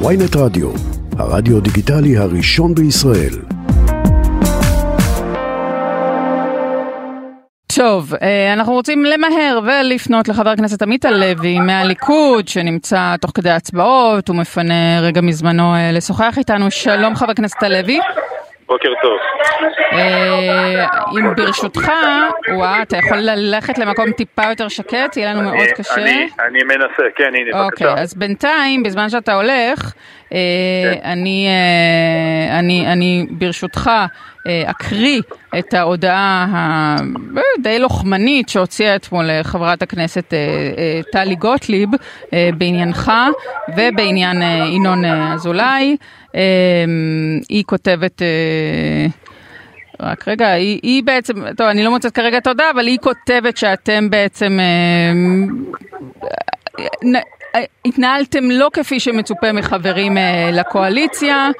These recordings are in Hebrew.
ויינט רדיו, הרדיו דיגיטלי הראשון בישראל. טוב, אה, אנחנו רוצים למהר ולפנות לחבר הכנסת עמית הלוי מהליכוד, שנמצא תוך כדי הצבעות, הוא מפנה רגע מזמנו אה, לשוחח איתנו. שלום חבר הכנסת הלוי. בוקר טוב. אה, אם ברשותך, וואה, אתה יכול ללכת למקום טיפה יותר שקט, יהיה לנו מאוד קשה. אני, מנסה, כן, הנה, בבקשה. אוקיי, אז בינתיים, בזמן שאתה הולך. אני, אה, אני, אני ברשותך אקריא את ההודעה הדי לוחמנית שהוציאה אתמול חברת הכנסת טלי גוטליב בעניינך ובעניין ינון אזולאי. היא כותבת... רק רגע, היא, היא בעצם, טוב, אני לא מוצאת כרגע תודה, אבל היא כותבת שאתם בעצם אה, אה, התנהלתם לא כפי שמצופה מחברים אה, לקואליציה.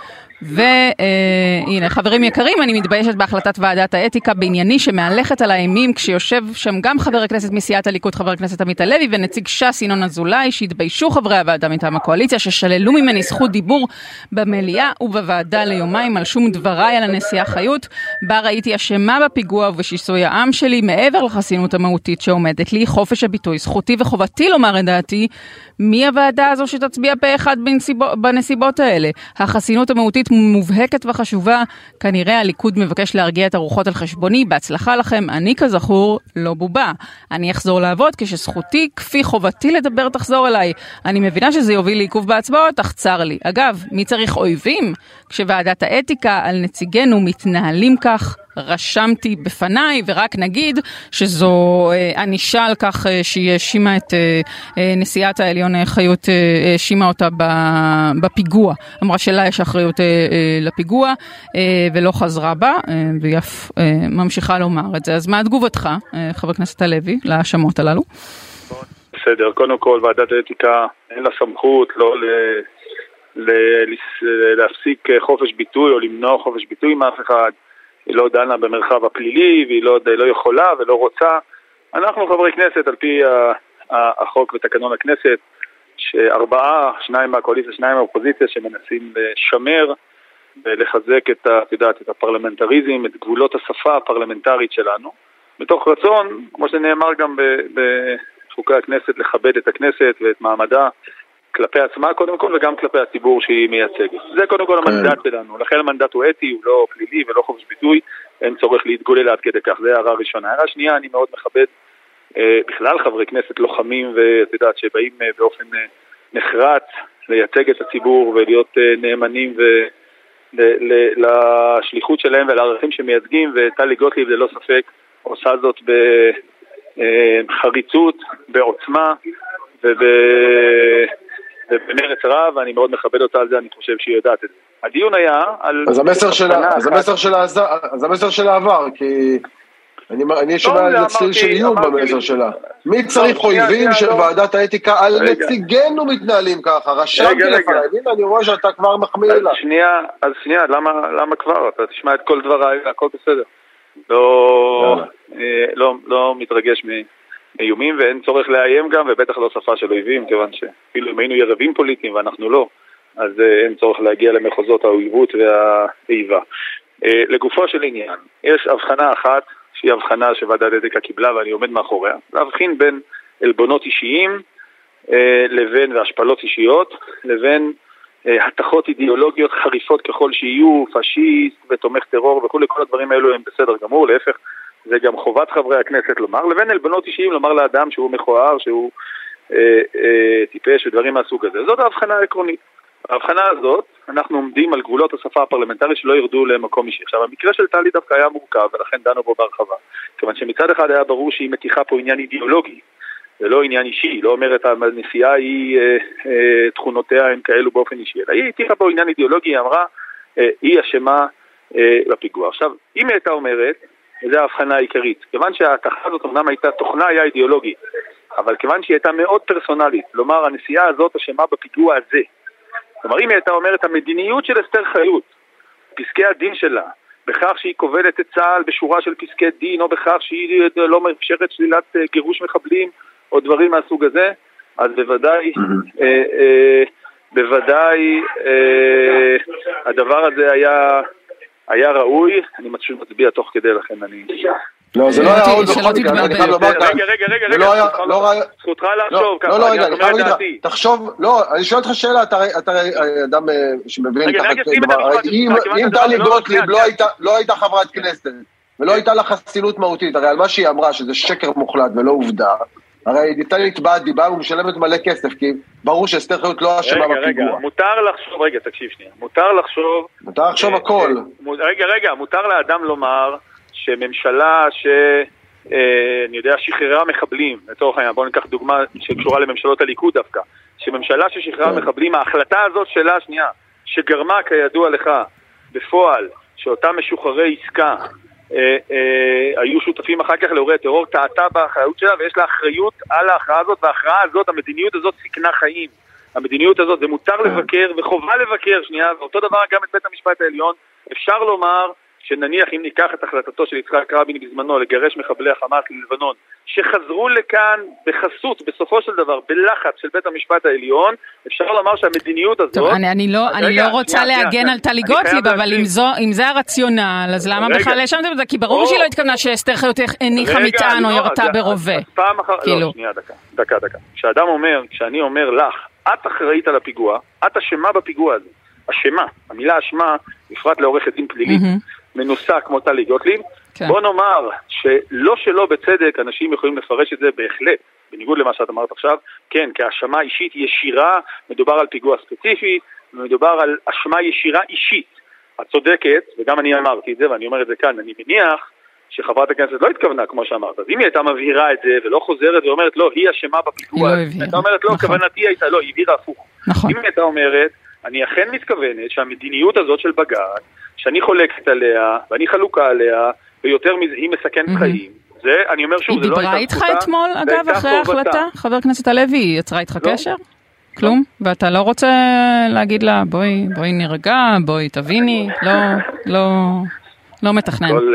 והנה, חברים יקרים, אני מתביישת בהחלטת ועדת האתיקה בענייני שמהלכת על האימים כשיושב שם גם חבר הכנסת מסיעת הליכוד, חבר הכנסת עמית הלוי, ונציג ש"ס ינון אזולאי, שהתביישו חברי הוועדה מטעם הקואליציה, ששללו ממני זכות דיבור במליאה ובוועדה ליומיים על שום דבריי על הנשיאה חיות, בה ראיתי אשמה בפיגוע ובשיסוי העם שלי, מעבר לחסינות המהותית שעומדת לי, חופש הביטוי, זכותי וחובתי לומר את דעתי, מי הוועדה הזו שתצביע פה אחד בנסיבות, בנסיבות האלה? החסינות המהותית מובהקת וחשובה, כנראה הליכוד מבקש להרגיע את הרוחות על חשבוני, בהצלחה לכם, אני כזכור לא בובה. אני אחזור לעבוד כשזכותי כפי חובתי לדבר תחזור אליי. אני מבינה שזה יוביל לעיכוב בהצבעות, אך צר לי. אגב, מי צריך אויבים? כשוועדת האתיקה על נציגינו מתנהלים כך, רשמתי בפניי, ורק נגיד שזו אה, ענישה על כך אה, שהיא האשימה את אה, נשיאת העליון חיות, האשימה אותה בפיגוע. אמרה שלה יש אחריות לפיגוע, ולא חזרה בה, והיא אף ממשיכה לומר את זה. אז מה תגובתך, חבר הכנסת הלוי, להאשמות הללו? בסדר, קודם כל ועדת האתיקה אין לה סמכות לא ל... להפסיק חופש ביטוי או למנוע חופש ביטוי מאף אחד. היא לא דנה במרחב הפלילי והיא לא, לא יכולה ולא רוצה. אנחנו חברי כנסת, על פי החוק ותקנון הכנסת, שארבעה, שניים מהקואליציה, שניים מהאופוזיציה, שמנסים לשמר ולחזק את, את יודעת, את הפרלמנטריזם, את גבולות השפה הפרלמנטרית שלנו, מתוך רצון, כמו שנאמר גם בחוקי הכנסת, לכבד את הכנסת ואת מעמדה כלפי עצמה קודם כל וגם כלפי הציבור שהיא מייצגת. זה קודם כל המנדט כן. שלנו, לכן המנדט הוא אתי, הוא לא פלילי ולא חופש ביטוי, אין צורך להתגולל עד כדי כך, זה הערה ראשונה. הערה שנייה, אני מאוד מכבד אה, בכלל חברי כנסת לוחמים ואת יודעת שבאים אה, באופן אה, נחרץ לייצג את הציבור ולהיות אה, נאמנים ו... לשליחות שלהם ולערכים שמייצגים, וטלי גוטליב ללא ספק עושה זאת בחריצות, אה, בעוצמה וב... ובמרץ רב, ואני מאוד מכבד אותה על זה, אני חושב שהיא יודעת את זה. הדיון היה על... אז המסר שלה, אז המסר שלה, אז המסר שלה עבר, כי אני, אני שומע על צליל של איום במסר שלה. מי צריך אויבים של לא- ועדת האתיקה על נציגינו מתנהלים ככה? רשמתי לפניי, הנה אני רואה שאתה כבר מחמיא לה. שנייה, אז שנייה, למה כבר? אתה תשמע את כל דבריי, הכל בסדר. לא, אה, לא, לא מתרגש מ... איומים ואין צורך לאיים גם, ובטח לא שפה של אויבים, כיוון שאפילו אם היינו יריבים פוליטיים ואנחנו לא, אז אה, אין צורך להגיע למחוזות האויבות והאיבה. אה, לגופו של עניין, יש הבחנה אחת שהיא הבחנה שוועדת אתיקה קיבלה ואני עומד מאחוריה, להבחין בין עלבונות אישיים אה, לבין, והשפלות אישיות, לבין התכות אידיאולוגיות חריפות ככל שיהיו, פשיסט ותומך טרור וכולי, כל הדברים האלו הם בסדר גמור, להפך, זה גם חובת חברי הכנסת לומר, לבין עלבונות אישיים לומר לאדם שהוא מכוער, שהוא אה, אה, טיפש ודברים מהסוג הזה. זאת ההבחנה העקרונית. ההבחנה הזאת, אנחנו עומדים על גבולות השפה הפרלמנטרית שלא ירדו למקום אישי. עכשיו, המקרה של טלי דווקא היה מורכב, ולכן דנו בו בהרחבה. כיוון שמצד אחד היה ברור שהיא מתיחה פה עניין אידיאולוגי, זה לא עניין אישי, היא לא אומרת הנסיעה היא, אה, אה, תכונותיה הן כאלו באופן אישי, אלא היא הטיחה פה עניין אידיאולוגי, היא אמרה, אה, היא אשמה אה, בפיגוע. עכשיו, אם היא הייתה אומרת, וזו ההבחנה העיקרית. כיוון שההתכה הזאת אמנם הייתה, תוכנה היה אידיאולוגי, אבל כיוון שהיא הייתה מאוד פרסונלית, כלומר הנסיעה הזאת אשמה בפיגוע הזה. כלומר אם היא הייתה אומרת המדיניות של אסתר חיות, פסקי הדין שלה, בכך שהיא כובלת את צה"ל בשורה של פסקי דין, או בכך שהיא לא מאפשרת שלילת אה, גירוש מחבלים, או דברים מהסוג הזה, אז בוודאי אה, אה, בוודאי אה, הדבר הזה היה, היה ראוי, אני פשוט מצביע תוך כדי לכן אני... לא, זה לא היה עוד בכל מקרה, אני חייב לומר כאן. רגע, רגע, רגע, לא היה, זכותך- לא היה, זכותך לחשוב ככה, לא, לא, רגע, אני חייב להגיד לך. תחשוב, לא, אני שואל אותך שאלה, אתה הרי- אדם שמבין רגע, ככה רגע, אם טלי לא- גוטליב לא לא הייתה חברת כנסת, ולא הייתה לה חסינות מהותית, הרי על מה שהיא אמרה, שזה שקר מוחלט ולא עובדה, הרי ניתן לתבעת דיבה ומשלמת מלא כסף, כי ברור שאסתר חיות לא אשמה רגע, רגע, בפיגוע. מותר לחשוב, רגע, תקשיב שנייה, מותר לחשוב... מותר לחשוב אה, הכל. אה, רגע, רגע, מותר לאדם לומר שממשלה ש... אה, אני יודע, שחררה מחבלים, לצורך העניין, בואו ניקח דוגמה שקשורה לממשלות הליכוד דווקא, שממשלה ששחררה כן. מחבלים, ההחלטה הזאת שלה, שנייה, שגרמה, כידוע לך, בפועל, שאותם משוחררי עסקה היו שותפים אחר כך לאירועי טרור, טעתה באחריות שלה ויש לה אחריות על ההכרעה הזאת, וההכרעה הזאת, המדיניות הזאת סיכנה חיים. המדיניות הזאת, זה מותר לבקר וחובה לבקר, שנייה, ואותו דבר גם את בית המשפט העליון. אפשר לומר שנניח אם ניקח את החלטתו של יצחק רבין בזמנו לגרש מחבלי החמאס ללבנון, שחזרו לכאן בחסות, בסופו של דבר, בלחץ של בית המשפט העליון, אפשר לומר שהמדיניות הזאת... טוב, אני, אני, לא, אני רגע, לא רוצה שנייה, להגן שנייה, על טלי גוטליב, אבל. אם, זו, אם זה הרציונל, אז למה רגע. בכלל האשמתם את זה? כי ברור או. שהיא לא התכוונה שאסתר חיות הניחה מטען או לא, ירתה ברובה. אז פעם אחת, כאילו. לא, שנייה, דקה, דקה, דקה. כשאדם אומר, כשאני אומר לך, את אחראית על הפיגוע, את אשמה בפיגוע הזה. אשמה, המילה אשמה, בפרט לעורכת דין פלילית, מהמם. מנוסה כמו טלי גוטליב, כן. בוא נאמר שלא שלא בצדק אנשים יכולים לפרש את זה בהחלט, בניגוד למה שאת אמרת עכשיו, כן, כהאשמה אישית ישירה, מדובר על פיגוע ספציפי, מדובר על אשמה ישירה אישית. את צודקת, וגם אני אמרתי את זה, ואני אומר את זה כאן, אני מניח שחברת הכנסת לא התכוונה, כמו שאמרת. אז אם היא הייתה מבהירה את זה, ולא חוזרת ואומרת, לא, היא אשמה בפיגוע, היא לא הזה", הבהירה. הייתה אומרת, לא, נכון. כוונתי הייתה, לא, היא הבהירה הפוך. נכון. אם היא הייתה אומרת, אני אכן מתכוונת שהמדיניות הזאת של בג"ץ, שאני חולקת עליה, ואני חלוקה עליה, ויותר מזה, היא מסכנת מהמם. חיים. זה, אני אומר שוב, היא זה לא דיברה הייתה איתך זכותה, אתמול, זה אגב, אחרי. ההחלטה? חבר הכנסת הלוי, היא יצרה איתך לא. קשר? כלום? ואתה לא רוצה להגיד לה, בואי, בואי נירגע, בואי תביני, לא, לא, לא מתכנן. כל,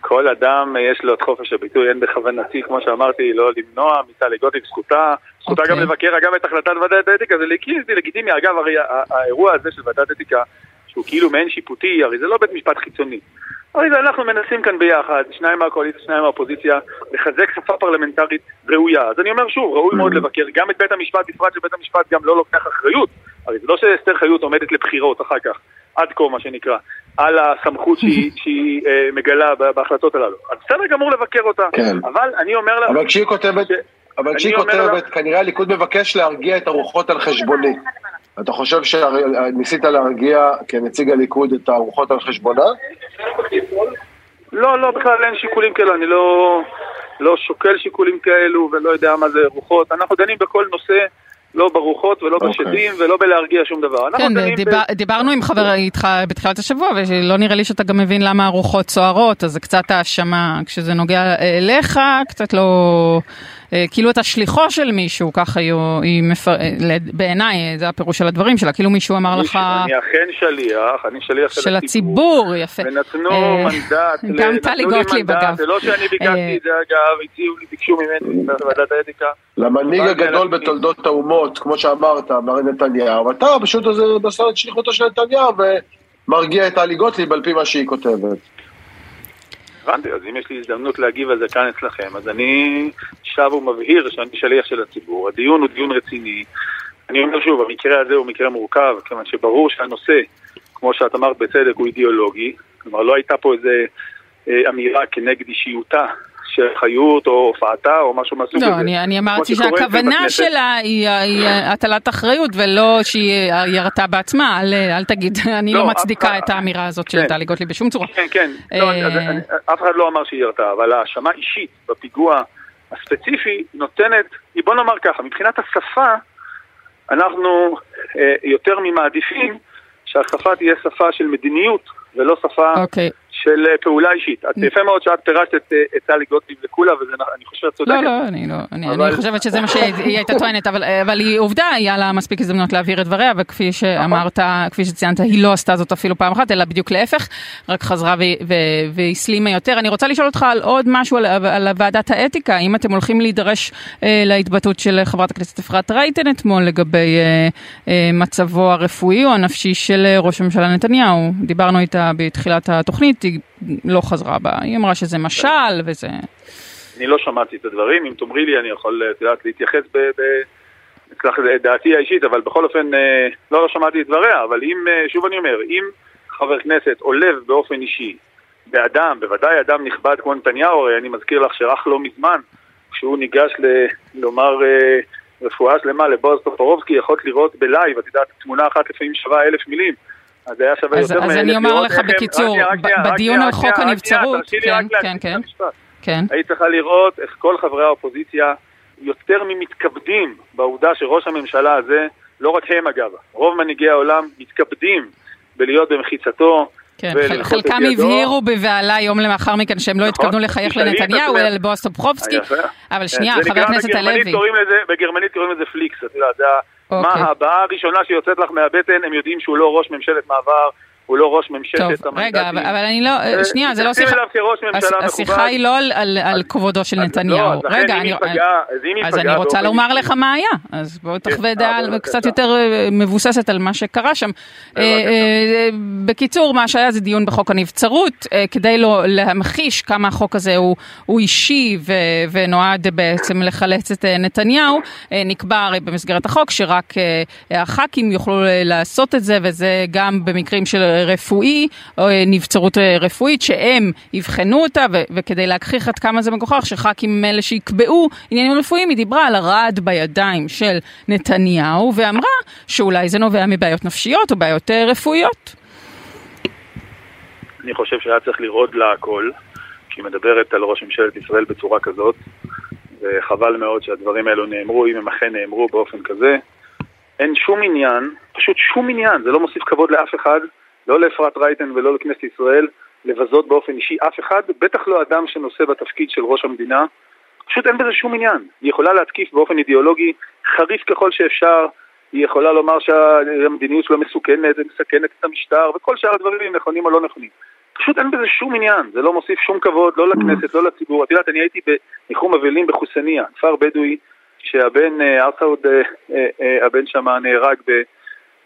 כל אדם אה, יש לו את חופש הביטוי, אין בכוונתי, כמו שאמרתי, לא למנוע מטלי גוטליב זכותה, זכותה אוקיי. גם לבקר אגב את החלטת ועדת האתיקה, זה לגיטימי, אגב, הרי האירוע הזה של ועדת האתיקה, שהוא כאילו מעין שיפוטי, הרי זה לא בית משפט חיצוני. הרי זה אנחנו מנסים כאן ביחד, שניים מהקואליציה, שניים מהאופוזיציה, לחזק שפה פרלמנטרית ראויה. אז אני אומר שוב, ראוי מאוד לבקר גם את בית המשפט, בפרט שבית המשפט גם לא לוקח אחריות. הרי זה לא שאסתר חיות עומדת לבחירות אחר כך, עד כה מה שנקרא, על הסמכות שהיא, שהיא אה, מגלה בהחלטות הללו. אז בסדר גמור לבקר אותה, כן. אבל אני אומר לך... אבל כשהיא כותבת, ש- אבל כשהיא כותבת, לך- כנראה הליכוד מבקש להרגיע את הרוחות על חשבוני. אתה חושב שניסית להרגיע כנציג הליכוד את הרוחות על חשבונה? לא, לא, בכלל אין שיקולים כאלו, אני לא, לא שוקל שיקולים כאלו ולא יודע מה זה רוחות. אנחנו דנים בכל נושא, לא ברוחות ולא אוקיי. בשדים ולא בלהרגיע שום דבר. כן, דיבר, דיברנו עם חבר איתך בתחילת השבוע, ולא נראה לי שאתה גם מבין למה הרוחות סוערות, אז זה קצת האשמה כשזה נוגע אליך, קצת לא... אה, כאילו אתה שליחו של מישהו, ככה היא, היא מפר... אה, בעיניי, זה הפירוש של הדברים שלה, כאילו מישהו אמר אני- לך... אני אכן שליח, אני שליח של של הציבור. יפה. ונתנו אה, מנדט, גם טלי לי גוטליב, אגב. זה לא שאני ביקשתי את זה אגב, הציעו לי, ביקשו ממני בוועדת האתיקה. למנהיג הגדול. בתולדות האומות, כמו שאמרת, מר נתניהו, אתה פשוט עושה את שליחותו של נתניהו ומרגיע את טלי גוטליב על פי מה שהיא כותבת. הבנתי, אז אם יש לי הזדמנות להגיב על זה כאן אצלכם, אז אני שב ומבהיר שאני שליח של הציבור. הדיון הוא דיון רציני. אני אומר שוב, המקרה הזה הוא מקרה מורכב, כיוון שברור שהנושא, כמו שאת אמרת בצדק, הוא אידיאולוגי. כלומר, לא הייתה פה איזה אה, אמירה כנגד אישיותה חיות או הופעתה או משהו מהסוג הזה. לא, אני, אני אמרתי שהכוונה. שלה היא, היא הטלת אחריות ולא שהיא ירתה בעצמה, אל, אל תגיד, אני לא, לא, מצדיקה את האמירה הזאת של כן. טלי גוטליב בשום צורה. כן, כן, לא, אה, אז אני- אף אחד לא אמר שהיא ירתה, אבל האשמה אישית בפיגוע הספציפי נותנת, בוא נאמר ככה, מבחינת השפה, אנחנו אה, יותר ממעדיפים שהשפה תהיה שפה של מדיניות ולא שפה אוקיי. של אה, פעולה אישית. את יפה מאוד שאת פירשת את, אה, טלי גוטליב לקולה, ואני חושב שאת צודקת. לא, לא, אני לא, אני, חושבת שזה מה שהיא הייתה טוענת, אבל, אבל היא עובדה, היה לה מספיק הזדמנות להעביר את דבריה, וכפי שאמרת, כפי שציינת, היא לא עשתה זאת אפילו פעם אחת, אלא בדיוק להפך, רק חזרה והסלימה יותר. אני רוצה לשאול אותך על עוד משהו, על, ועדת האתיקה, האם אתם הולכים להידרש אה, להתבטאות של חברת הכנסת אפרת רייטן אתמול לגבי אה, אה, מצבו הרפואי או הנפשי של אה, ראש הממשלה נתניהו? דיברנו איתה בתחילת התוכנית, היא לא חזרה בה, היא אמרה שזה משל וזה... אני לא שמעתי את הדברים, אם תאמרי לי אני יכול, את יודעת, להתייחס ב... ב... דעתי האישית, אבל בכל אופן, אה, לא, לא שמעתי את דבריה, אבל אם, אה, שוב אני אומר, אם חבר כנסת עולב באופן אישי באדם, בוודאי אדם נכבד כמו נתניהו, הרי אני מזכיר לך שרק לא מזמן, כשהוא ניגש ל, לומר אה, רפואה שלמה לבועז טופורובסקי, יכולת לראות בלייב, את יודעת, תמונה אחת לפעמים שווה אלף מילים. אז היה שווה אז, יותר אז אני אומר לך בקיצור, בדיון על חוק הנבצרות, כן, כן, כן, כן. היית צריכה לראות איך כל חברי האופוזיציה יותר ממתכבדים בעובדה שראש הממשלה הזה, לא רק הם אגב, רוב מנהיגי העולם מתכבדים בלהיות במחיצתו. כן, חלקם הבהירו בבהלה יום למאחר מכן שהם לא נכון, התכוונו לחייך לנתניהו אלא לבועז טופחובסקי, אבל שנייה, חבר הכנסת הלוי. בגרמנית קוראים לזה פליקס, את יודעת, מה אוקיי. הבעה הראשונה שיוצאת לך מהבטן, הם יודעים שהוא לא ראש ממשלת מעבר, הוא לא ראש ממשלת המנדטים. טוב, רגע, אבל, אבל אני לא, אה, שנייה, זה לא שיחה, השיחה היא לא על, על, על כבודו של נתניהו. לא, רגע, אני, פגע, אז, אז אני רוצה לומר לך מה היה, אז בואו כן, תחווה דעה קצת יותר אה, מבוססת על מה שקרה שם. אה, בקיצור, מה שהיה זה דיון בחוק הנבצרות, כדי לא להמחיש כמה החוק הזה הוא, הוא אישי ו, ונועד בעצם לחלץ את נתניהו, נקבע הרי במסגרת החוק שרק הח"כים יוכלו לעשות את זה, וזה גם במקרים של רפואי, או אה, נבצרות אה, רפואית, שהם יבחנו אותה, ו- וכדי להכחיך עד כמה זה מגוחך, שח"כים הם אלה שיקבעו עניינים רפואיים, היא דיברה על הרעד בידיים של נתניהו, ואמרה שאולי זה נובע מבעיות נפשיות או בעיות אה, רפואיות. אני חושב שהיה צריך לראות לה הכל, כשהיא מדברת על ראש ממשלת ישראל בצורה כזאת, וחבל מאוד שהדברים האלו נאמרו, אם הם אכן נאמרו באופן כזה. אין שום עניין, פשוט שום עניין, זה לא מוסיף כבוד לאף אחד, לא לאפרת רייטן ולא לכנסת ישראל, לבזות באופן אישי אף אחד, בטח לא אדם שנושא בתפקיד של ראש המדינה. פשוט אין בזה שום עניין. היא יכולה להתקיף באופן אידיאולוגי חריף ככל שאפשר, היא יכולה לומר שהמדיניות שלו מסוכנת ומסכנת את המשטר, וכל שאר הדברים הם נכונים או לא נכונים. פשוט אין בזה שום עניין, זה לא מוסיף שום כבוד, לא לכנסת, לא לציבור. את יודעת, אני הייתי בניחום אבלים בחוסניה, כפר בדואי, שהבן אה, ארסאוד, אה, אה, הבן שם נהרג ב...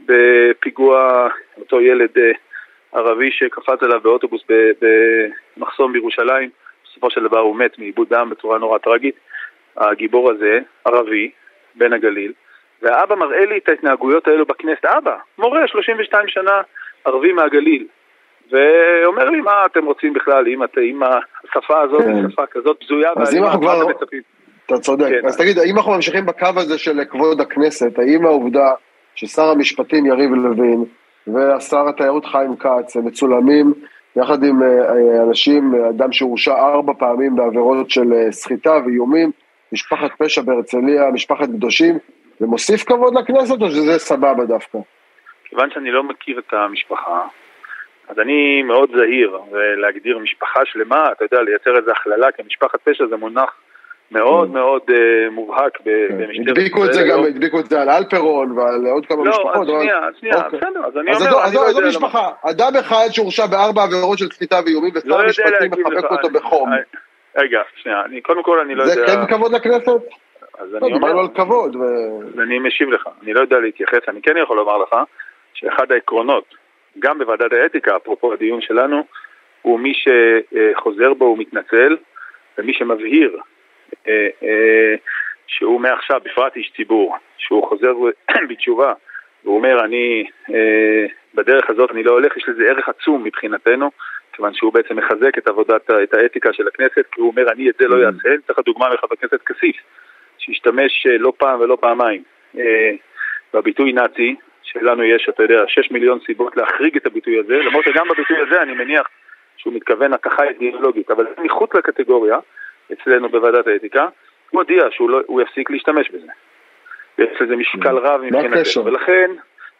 בפיגוע אותו ילד אה, ערבי שקפץ עליו באוטובוס במחסום בירושלים, בסופו של דבר הוא מת מאיבוד דם בצורה נורא טרגית. הגיבור הזה, ערבי, בן הגליל, והאבא מראה לי את ההתנהגויות האלו בכנסת. אבא, מורה, 32 שנה, ערבי מהגליל. ואומר לי, מה אתם רוצים בכלל, אם, את, אם השפה הזאת כן. שפה כזאת בזויה, אז אם אנחנו כבר... אתה צודק. כן. אז תגיד, האם אנחנו ממשיכים בקו הזה של כבוד הכנסת, האם העובדה ששר המשפטים יריב לוין והשר התיירות חיים כץ הם מצולמים יחד עם אה, אה, אנשים, אדם שהורשע ארבע פעמים בעבירות של אה, סחיטה ואיומים, משפחת פשע בהרצליה, משפחת קדושים, זה מוסיף כבוד לכנסת או שזה סבבה דווקא? כיוון שאני לא מכיר את המשפחה, אז אני מאוד זהיר, ולהגדיר משפחה שלמה, אתה יודע, לייצר איזו הכללה, כי משפחת פשע זה מונח מאוד כן. מאוד אה, מובהק כן. במשטרת ישראל. הדביקו את זה גם, הדביקו את זה על אלפרון ועל עוד כמה משפחות. לא, אז שנייה, שנייה, אוקיי. בסדר, אז אני אומר, לא. אז זו משפחה, אדם אחד שהורשע בארבע עבירות של סחיטה ואיומים, ושר לא המשפטים מחבק אותו בחום. רגע, שנייה, קודם כל אני לא יודע... זה כן כבוד לכנסת? אז אני אומר... על כבוד. אני משיב לך, אני לא יודע להתייחס, אני כן יכול לומר לך שאחד העקרונות, גם בוועדת האתיקה, אפרופו הדיון שלנו, הוא מי שחוזר בו ומתנצל, ומי שמבהיר שהוא מעכשיו, בפרט איש ציבור, שהוא חוזר בתשובה והוא אומר, אני אה, בדרך הזאת אני לא הולך, יש לזה ערך עצום מבחינתנו, כיוון שהוא בעצם מחזק את עבודת, את האתיקה של הכנסת, כי הוא אומר, אני את זה לא mm. אעשה, אני צריך דוגמה מחבר הכנסת כסיף, שהשתמש לא פעם ולא פעמיים בביטוי נאצי, שלנו יש, אתה יודע, 6 מיליון סיבות להחריג את הביטוי הזה, למרות שגם בביטוי הזה אני מניח שהוא מתכוון התכה אידיאולוגית, אבל זה מחוץ לקטגוריה, אצלנו בוועדת האתיקה, הוא הודיע שהוא לא, יפסיק להשתמש בזה. יש לזה משקל רב מבחינתנו, ולכן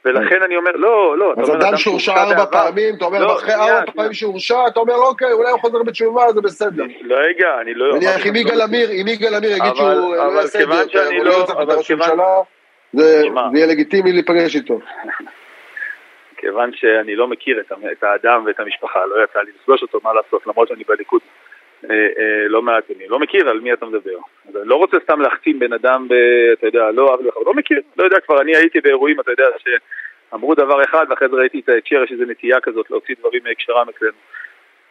ולכן אני אומר, לא, לא. אז אדם שהורשע ארבע פעמים, אתה אומר, לא, אחרי ארבע פעמים שהורשע, אתה אומר, אוקיי, אולי הוא חוזר בתשובה, זה בסדר. לא, רגע, אני לא... נניח אם יגאל עמיר, אם יגאל עמיר יגיד שהוא לא יעשה את זה, הוא לא ראש הממשלה, זה יהיה לגיטימי להיפגש איתו. כיוון שאני לא מכיר את האדם ואת המשפחה, לא יצא לי לפגוש אותו, מה לעשות, למרות שאני בליכוד לא מעט ימים. לא מכיר על מי אתה מדבר. אז אני לא רוצה סתם להחתים בן אדם, ב, אתה יודע, לא אוהב לך, לא מכיר, לא יודע כבר, אני הייתי באירועים, אתה יודע, שאמרו דבר אחד, ואחרי זה ראיתי את ההקשר, יש איזו נטייה כזאת להוציא דברים מהקשרם אצלנו.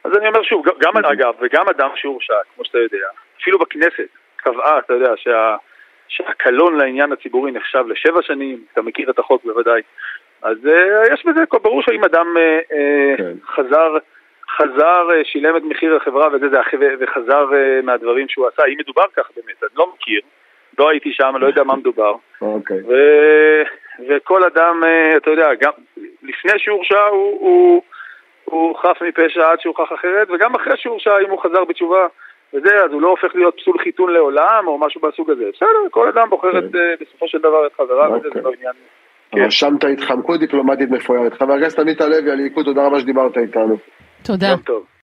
אז אני אומר שוב, גם אגב, וגם אדם שהורשע, כמו שאתה יודע, אפילו בכנסת, קבעה, אתה יודע, שה... שהקלון לעניין הציבורי נחשב לשבע שנים, אתה מכיר את החוק בוודאי. אז uh, יש בזה, ברור שאם אדם uh, כן. חזר חזר, אה, שילם את מחיר החברה וזה, זה, וחזר אה, מהדברים שהוא עשה, אם מדובר כך באמת, אני לא מכיר, לא הייתי שם, לא יודע מה מדובר. אוקיי. ו... וכל אדם, אה, אתה יודע, גם לפני שהורשע הוא, הוא, הוא חף מפשע עד שהוכח אחרת, וגם אחרי שהורשע, אם הוא חזר בתשובה וזה, אז הוא לא הופך להיות פסול חיתון לעולם או משהו בסוג הזה. בסדר, כל אדם בוחר את, כן. בסופו של דבר את חבריו, וזה אוקיי. לא עניין. רשמת התחמקות דיפלומטית מפוארת. חבר הכנסת עמית הלוי, הליכוד, תודה רבה שדיברת איתנו. תודה. טוב, טוב.